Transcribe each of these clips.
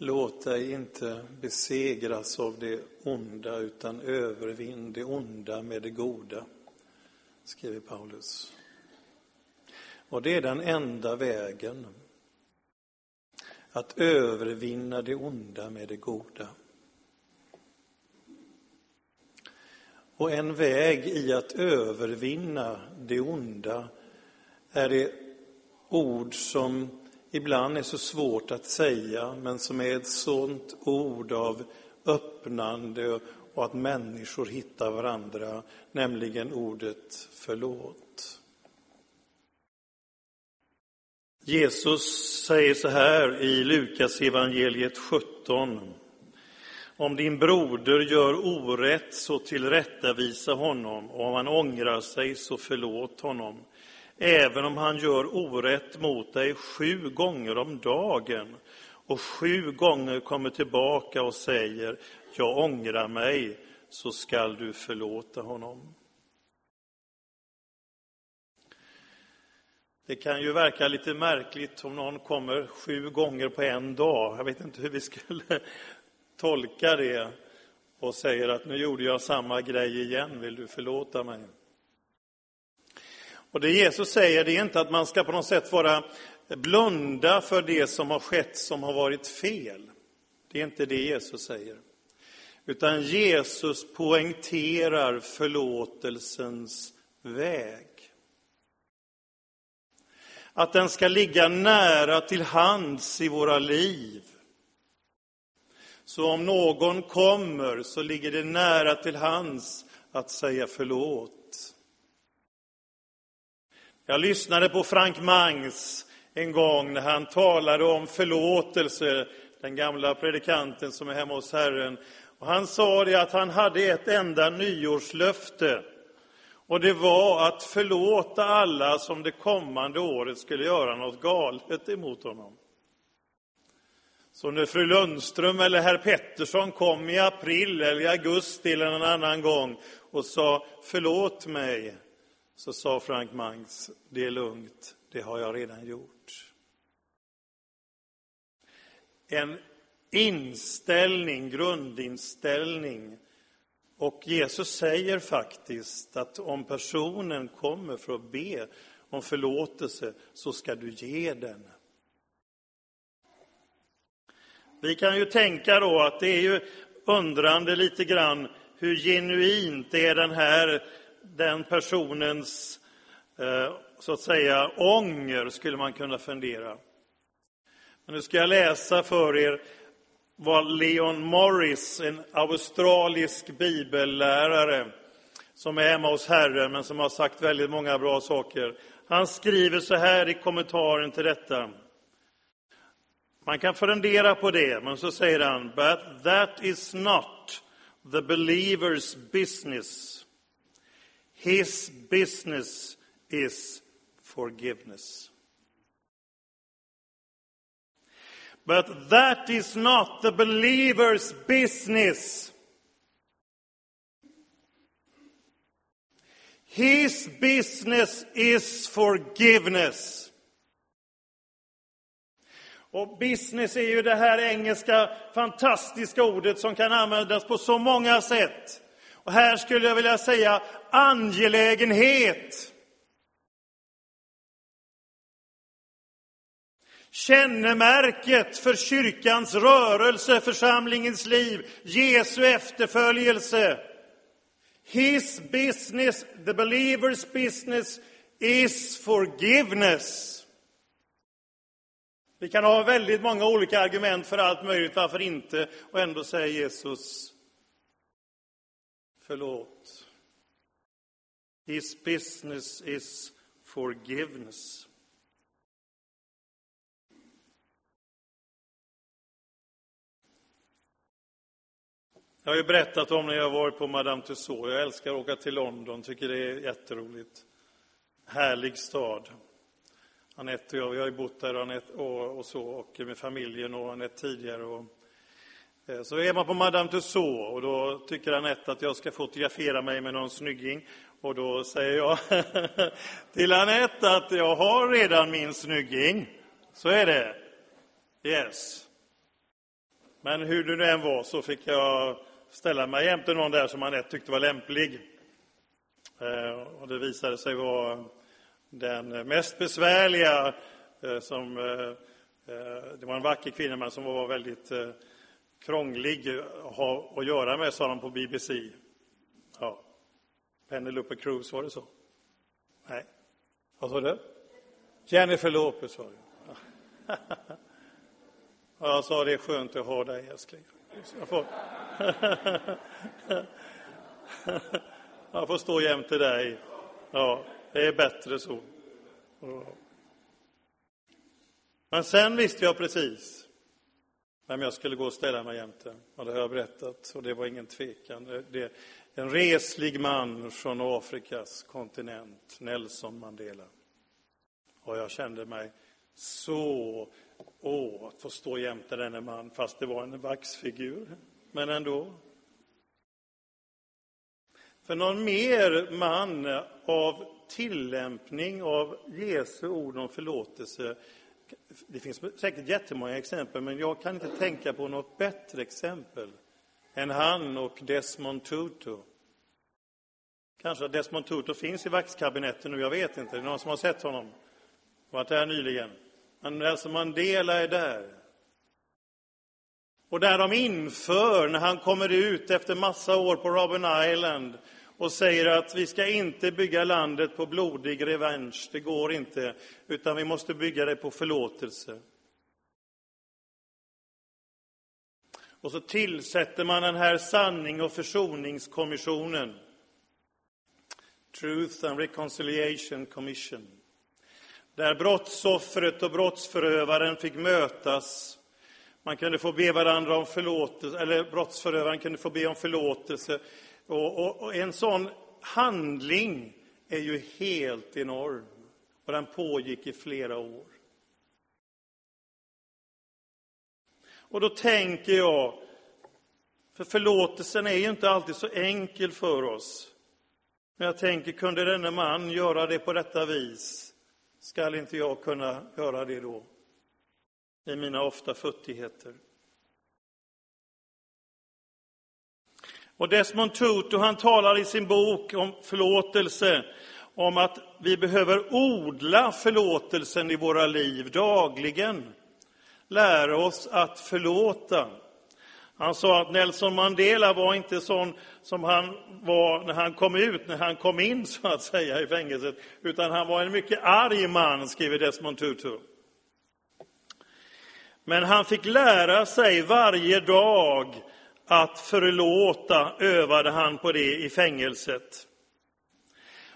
Låt dig inte besegras av det onda, utan övervinn det onda med det goda, skriver Paulus. Och det är den enda vägen, att övervinna det onda med det goda. Och en väg i att övervinna det onda är det ord som ibland är så svårt att säga, men som är ett sånt ord av öppnande och att människor hittar varandra, nämligen ordet förlåt. Jesus säger så här i Lukas evangeliet 17. Om din broder gör orätt, så tillrättavisa honom, och om han ångrar sig, så förlåt honom även om han gör orätt mot dig sju gånger om dagen och sju gånger kommer tillbaka och säger jag ångrar mig, så skall du förlåta honom. Det kan ju verka lite märkligt om någon kommer sju gånger på en dag. Jag vet inte hur vi skulle tolka det och säger att nu gjorde jag samma grej igen, vill du förlåta mig? Och det Jesus säger det är inte att man ska på något sätt vara blunda för det som har skett som har varit fel. Det är inte det Jesus säger. Utan Jesus poängterar förlåtelsens väg. Att den ska ligga nära till hands i våra liv. Så om någon kommer så ligger det nära till hands att säga förlåt. Jag lyssnade på Frank Mangs en gång när han talade om förlåtelse, den gamla predikanten som är hemma hos Herren. Och han sa det att han hade ett enda nyårslöfte. Och det var att förlåta alla som det kommande året skulle göra något galet emot honom. Så när fru Lundström eller herr Pettersson kom i april eller i augusti eller någon annan gång och sa förlåt mig, så sa Frank Mangs, det är lugnt, det har jag redan gjort. En inställning, grundinställning. Och Jesus säger faktiskt att om personen kommer för att be om förlåtelse så ska du ge den. Vi kan ju tänka då att det är ju undrande lite grann hur genuint är den här den personens, eh, så att säga, ånger, skulle man kunna fundera. Men nu ska jag läsa för er vad Leon Morris, en australisk bibellärare, som är hemma hos Herren, men som har sagt väldigt många bra saker. Han skriver så här i kommentaren till detta. Man kan fundera på det, men så säger han, but that is not the believer's business. His business is forgiveness. But that is not the believer's business. His business is forgiveness. Och business är ju det här engelska fantastiska ordet som kan användas på så många sätt. Och här skulle jag vilja säga angelägenhet. Kännemärket för kyrkans rörelse, församlingens liv, Jesu efterföljelse. His business, the believer's business, is forgiveness. Vi kan ha väldigt många olika argument för allt möjligt, varför inte, och ändå säger Jesus förlåt. His business is forgiveness. Jag har ju berättat om när jag varit på Madame Tussauds. Jag älskar att åka till London, tycker det är jätteroligt. Härlig stad. Anette och jag, vi har ju bott där Anette och, och så, och med familjen och Anette tidigare. Och, eh, så är man på Madame Tussauds och då tycker Anette att jag ska fotografera mig med någon snygging. Och då säger jag till Anette att jag har redan min snygging. Så är det. Yes. Men hur det nu än var så fick jag ställa mig jämte någon där som Anette tyckte var lämplig. Eh, och det visade sig vara den mest besvärliga eh, som eh, det var en vacker kvinna men som var väldigt krånglig att ha att göra med, sa de på BBC. Penelope Cruz, var det så? Nej. Vad sa du? Jennifer Lopez var det. Jag sa det är skönt att ha dig, älskling. Jag får, jag får stå jämte dig. Ja, det är bättre så. Men sen visste jag precis vem jag skulle gå och ställa mig jämte. Och det har jag berättat, och det var ingen tvekan. Det det, en reslig man från Afrikas kontinent, Nelson Mandela. Och jag kände mig så, åh, att få stå jämte denne man, fast det var en vaxfigur, men ändå. För någon mer man av tillämpning av Jesu ord om förlåtelse det finns säkert jättemånga exempel, men jag kan inte tänka på något bättre exempel än han och Desmond Tutu. Kanske Desmond Tutu finns i vaxkabinetten nu, jag vet inte. Det är någon som har sett honom? Varit där nyligen. Men Nelson Mandela är där. Och där de inför, när han kommer ut efter massa år på Robben Island och säger att vi ska inte bygga landet på blodig revansch, det går inte, utan vi måste bygga det på förlåtelse. Och så tillsätter man den här sanning och försoningskommissionen. Truth and Reconciliation Commission. Där brottsoffret och brottsförövaren fick mötas. Man kunde få be varandra om förlåtelse, eller brottsförövaren kunde få be om förlåtelse och, och, och en sån handling är ju helt enorm. Och den pågick i flera år. Och då tänker jag, för förlåtelsen är ju inte alltid så enkel för oss. Men jag tänker, kunde denne man göra det på detta vis, skall inte jag kunna göra det då? I mina ofta futtigheter. Och Desmond Tutu han talar i sin bok om förlåtelse om att vi behöver odla förlåtelsen i våra liv dagligen. Lära oss att förlåta. Han sa att Nelson Mandela var inte sån som han var när han kom ut, när han kom in så att säga i fängelset, utan han var en mycket arg man, skriver Desmond Tutu. Men han fick lära sig varje dag att förlåta övade han på det i fängelset.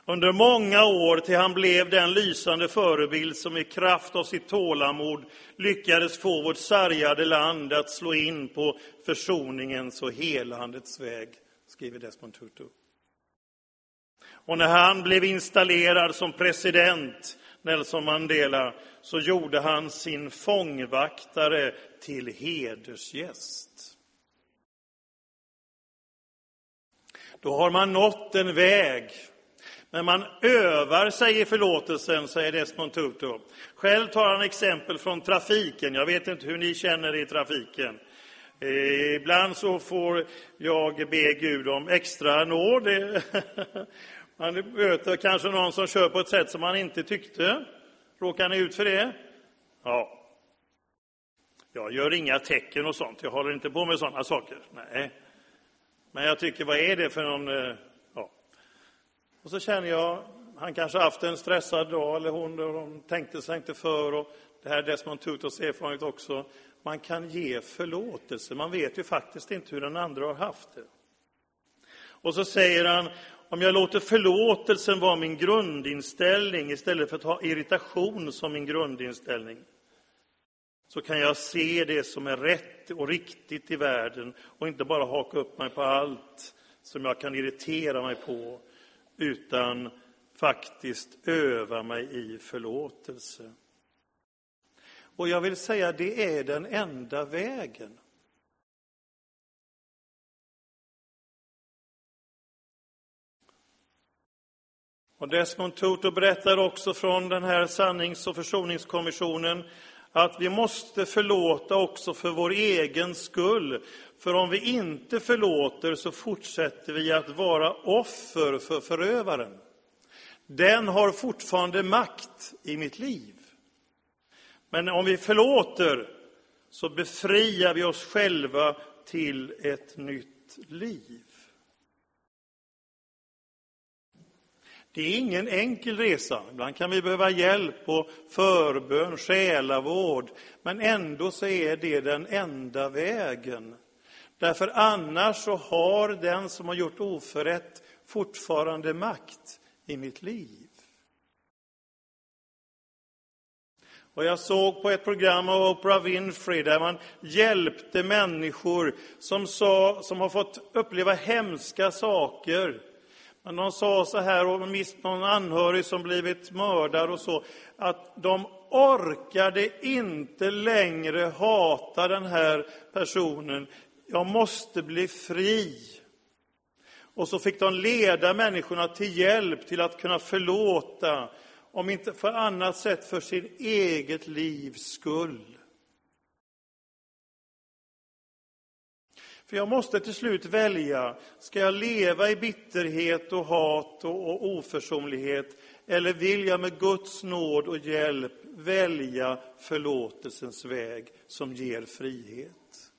Under många år till han blev den lysande förebild som i kraft av sitt tålamod lyckades få vårt sargade land att slå in på försoningens och helandets väg, skriver Desmond Tutu. Och när han blev installerad som president, Nelson Mandela, så gjorde han sin fångvaktare till hedersgäst. Då har man nått en väg. Men man övar sig i förlåtelsen, säger Desmond Tutu. Själv tar han exempel från trafiken. Jag vet inte hur ni känner i trafiken. Eh, ibland så får jag be Gud om extra nåd. Man möter kanske någon som kör på ett sätt som man inte tyckte. Råkar ni ut för det? Ja. Jag gör inga tecken och sånt. Jag håller inte på med sådana saker. Nej. Men jag tycker, vad är det för någon... Eh, och så känner jag, han kanske haft en stressad dag, eller hon, och de tänkte sig inte för. Och det här är Desmond Tutus erfarenhet också. Man kan ge förlåtelse. Man vet ju faktiskt inte hur den andra har haft det. Och så säger han, om jag låter förlåtelsen vara min grundinställning istället för att ha irritation som min grundinställning, så kan jag se det som är rätt och riktigt i världen och inte bara haka upp mig på allt som jag kan irritera mig på, utan faktiskt öva mig i förlåtelse. Och jag vill säga, det är den enda vägen. Och Desmond Tutu berättar också från den här sannings och försoningskommissionen att vi måste förlåta också för vår egen skull. För om vi inte förlåter så fortsätter vi att vara offer för förövaren. Den har fortfarande makt i mitt liv. Men om vi förlåter så befriar vi oss själva till ett nytt liv. Det är ingen enkel resa. Ibland kan vi behöva hjälp och förbön, själavård, men ändå så är det den enda vägen. Därför annars så har den som har gjort oförrätt fortfarande makt i mitt liv. Och jag såg på ett program av Oprah Winfrey där man hjälpte människor som, sa, som har fått uppleva hemska saker. Men de sa så här, och mist någon anhörig som blivit mördad och så, att de orkade inte längre hata den här personen. Jag måste bli fri. Och så fick de leda människorna till hjälp till att kunna förlåta om inte för annat sätt för sitt eget livs skull. För jag måste till slut välja, ska jag leva i bitterhet och hat och, oförsonlighet eller vill jag med Guds nåd och hjälp välja förlåtelsens väg som ger frihet?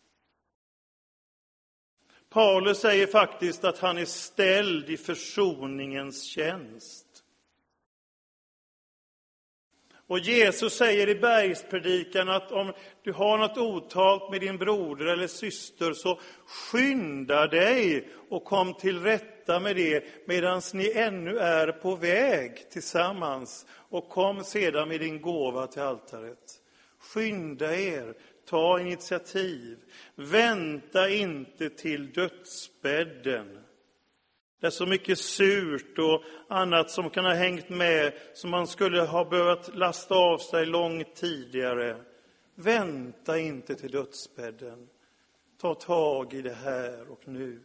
Paulus säger faktiskt att han är ställd i försoningens tjänst. Och Jesus säger i bergspredikan att om du har något otalt med din broder eller syster så skynda dig och kom till rätta med det medan ni ännu är på väg tillsammans och kom sedan med din gåva till altaret. Skynda er, ta initiativ, vänta inte till dödsbädden det är så mycket surt och annat som kan ha hängt med som man skulle ha behövt lasta av sig långt tidigare. Vänta inte till dödsbädden. Ta tag i det här och nu.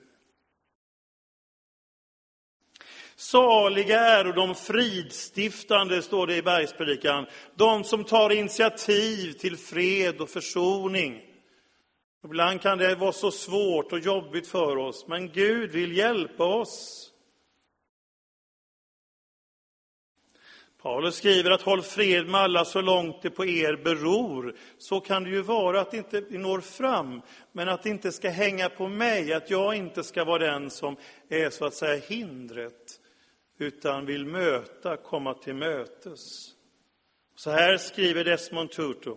Saliga är de fridstiftande, står det i bergspredikan, de som tar initiativ till fred och försoning. Ibland kan det vara så svårt och jobbigt för oss, men Gud vill hjälpa oss. Paulus skriver att håll fred med alla så långt det på er beror. Så kan det ju vara att inte vi når fram, men att det inte ska hänga på mig, att jag inte ska vara den som är så att säga hindret, utan vill möta, komma till mötes. Så här skriver Desmond Tutu.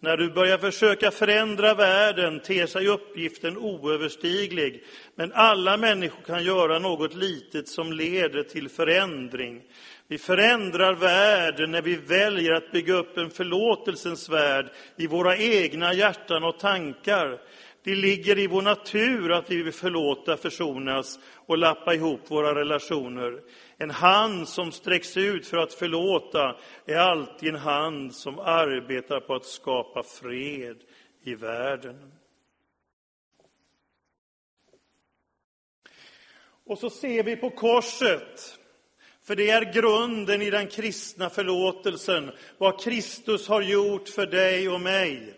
När du börjar försöka förändra världen ter sig uppgiften oöverstiglig, men alla människor kan göra något litet som leder till förändring. Vi förändrar världen när vi väljer att bygga upp en förlåtelsens värld i våra egna hjärtan och tankar. Det ligger i vår natur att vi vill förlåta, försonas och lappa ihop våra relationer. En hand som sträcks ut för att förlåta är alltid en hand som arbetar på att skapa fred i världen. Och så ser vi på korset, för det är grunden i den kristna förlåtelsen, vad Kristus har gjort för dig och mig.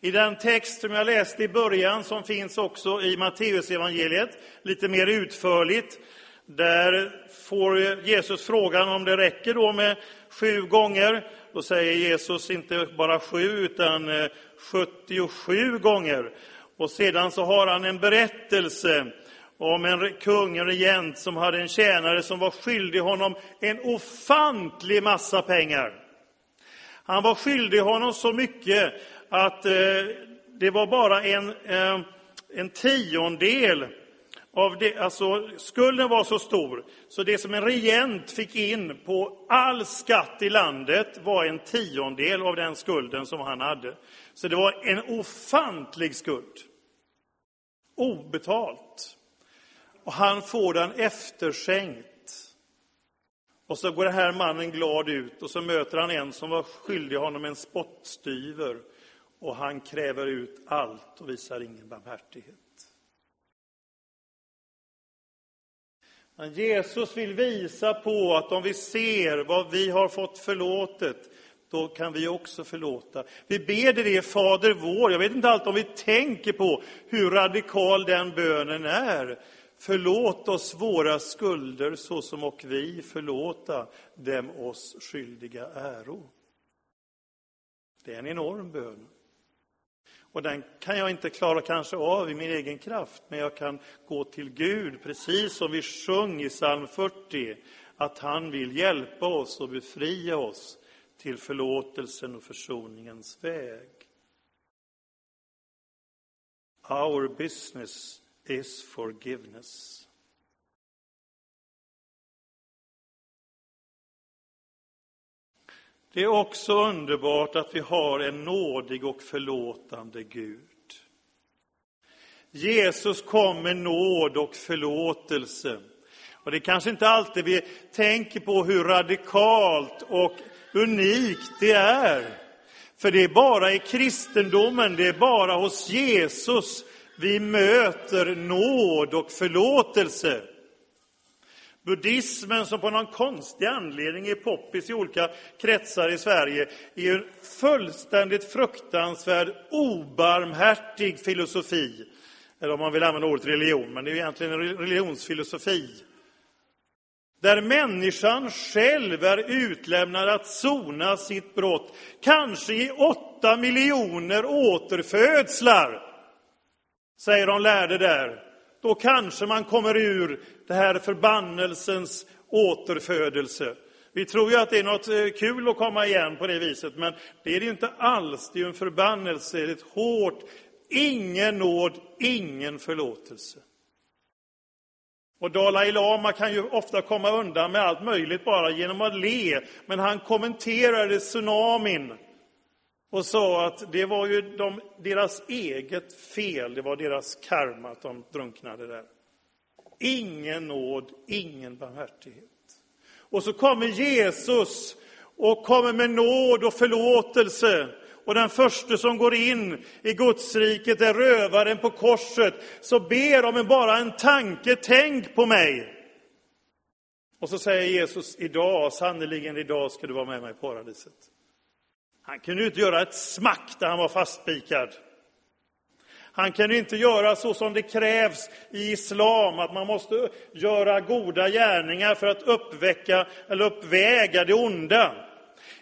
I den text som jag läste i början, som finns också i Matteusevangeliet, lite mer utförligt, där får Jesus frågan om det räcker då med sju gånger. Då säger Jesus inte bara sju, utan eh, 77 gånger. Och sedan så har han en berättelse om en kung, en regent, som hade en tjänare som var skyldig honom en ofantlig massa pengar. Han var skyldig honom så mycket att eh, det var bara en, eh, en tiondel av det, alltså skulden var så stor, så det som en regent fick in på all skatt i landet var en tiondel av den skulden som han hade. Så det var en ofantlig skuld. Obetalt. Och han får den efterskänkt. Och så går den här mannen glad ut och så möter han en som var skyldig honom en spottstyver. Och han kräver ut allt och visar ingen barmhärtighet. Men Jesus vill visa på att om vi ser vad vi har fått förlåtet, då kan vi också förlåta. Vi ber det Fader vår. Jag vet inte alltid om vi tänker på hur radikal den bönen är. Förlåt oss våra skulder så som och vi förlåta dem oss skyldiga äro. Det är en enorm bön. Och den kan jag inte klara kanske av i min egen kraft, men jag kan gå till Gud, precis som vi sjöng i psalm 40, att han vill hjälpa oss och befria oss till förlåtelsen och försoningens väg. Our business is forgiveness. Det är också underbart att vi har en nådig och förlåtande Gud. Jesus kom med nåd och förlåtelse. Och det är kanske inte alltid vi tänker på hur radikalt och unikt det är. För det är bara i kristendomen, det är bara hos Jesus vi möter nåd och förlåtelse. Buddhismen, som på någon konstig anledning är poppis i olika kretsar i Sverige, är en fullständigt fruktansvärd, obarmhärtig filosofi. Eller om man vill använda ordet religion, men det är egentligen en religionsfilosofi. Där människan själv är utlämnad att sona sitt brott, kanske i åtta miljoner återfödslar, säger de lärde där. Då kanske man kommer ur det här förbannelsens återfödelse. Vi tror ju att det är något eh, kul att komma igen på det viset, men det är det inte alls. Det är en förbannelse, det är ett hårt, ingen nåd, ingen förlåtelse. Och Dalai Lama kan ju ofta komma undan med allt möjligt bara genom att le, men han kommenterade tsunamin och sa att det var ju de, deras eget fel, det var deras karma att de drunknade där. Ingen nåd, ingen barmhärtighet. Och så kommer Jesus och kommer med nåd och förlåtelse. Och den första som går in i Gudsriket är rövaren på korset. Så ber om bara en tanke, tänk på mig. Och så säger Jesus, idag, sannerligen idag ska du vara med mig i paradiset. Han kunde ju inte göra ett smack där han var fastspikad. Han kunde inte göra så som det krävs i islam, att man måste göra goda gärningar för att uppväcka eller uppväga det onda.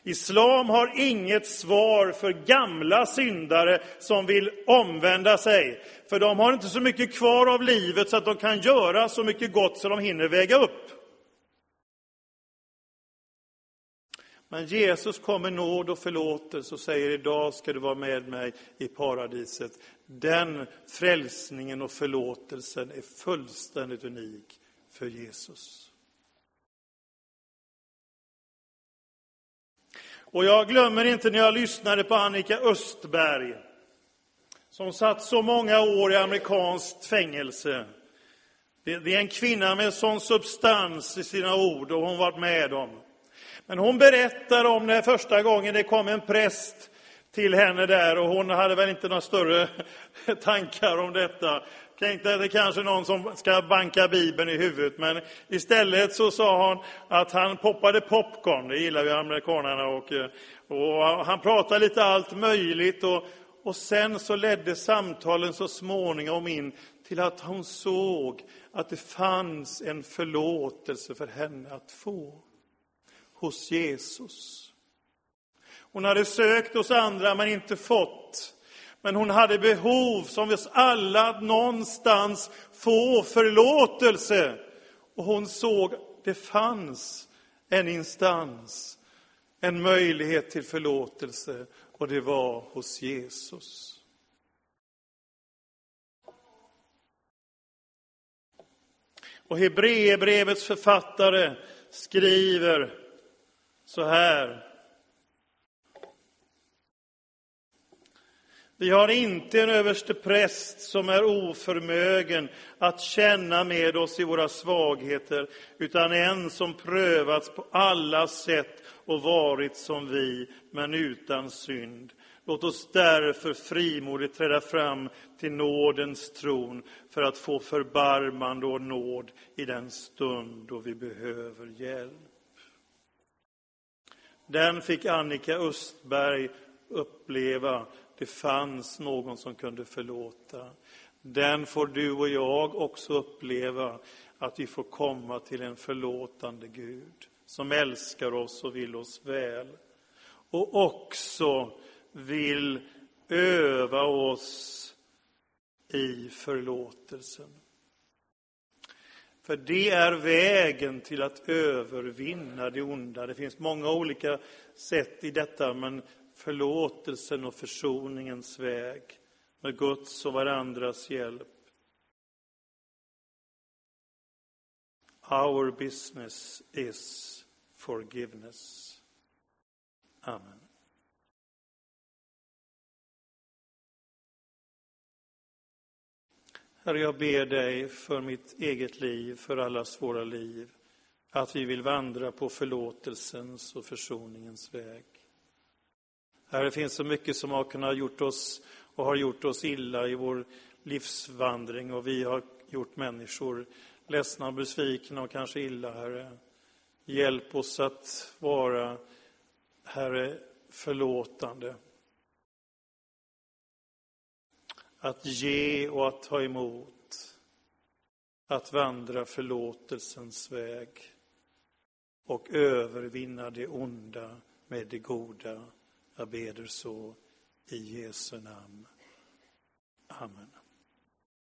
Islam har inget svar för gamla syndare som vill omvända sig, för de har inte så mycket kvar av livet så att de kan göra så mycket gott så de hinner väga upp. Men Jesus kom med nåd och förlåtelse och säger idag ska du vara med mig i paradiset. Den frälsningen och förlåtelsen är fullständigt unik för Jesus. Och jag glömmer inte när jag lyssnade på Annika Östberg, som satt så många år i amerikanskt fängelse. Det är en kvinna med sån substans i sina ord och hon varit med om. Men hon berättar om när första gången det kom en präst till henne där och hon hade väl inte några större tankar om detta. Tänkte att det kanske är någon som ska banka Bibeln i huvudet, men istället så sa hon att han poppade popcorn, det gillar ju amerikanerna, och, och han pratade lite allt möjligt och, och sen så ledde samtalen så småningom in till att hon såg att det fanns en förlåtelse för henne att få hos Jesus. Hon hade sökt hos andra men inte fått. Men hon hade behov, som vi alla, att någonstans få förlåtelse. Och hon såg, det fanns en instans, en möjlighet till förlåtelse, och det var hos Jesus. Och Hebreerbrevets författare skriver så här. Vi har inte en överste präst som är oförmögen att känna med oss i våra svagheter, utan en som prövats på alla sätt och varit som vi, men utan synd. Låt oss därför frimodigt träda fram till nådens tron för att få förbarmande och nåd i den stund då vi behöver hjälp. Den fick Annika Östberg uppleva. Det fanns någon som kunde förlåta. Den får du och jag också uppleva, att vi får komma till en förlåtande Gud som älskar oss och vill oss väl. Och också vill öva oss i förlåtelsen. För det är vägen till att övervinna det onda. Det finns många olika sätt i detta, men förlåtelsen och försoningens väg med Guds och varandras hjälp. Our business is forgiveness. Amen. Herre, jag ber dig för mitt eget liv, för allas våra liv, att vi vill vandra på förlåtelsens och försoningens väg. Herre, det finns så mycket som har kunnat gjort oss och har gjort oss illa i vår livsvandring och vi har gjort människor ledsna och besvikna och kanske illa, Herre. Hjälp oss att vara, Herre, förlåtande. Att ge och att ta emot. Att vandra förlåtelsens väg och övervinna det onda med det goda. Jag ber så i Jesu namn. Amen.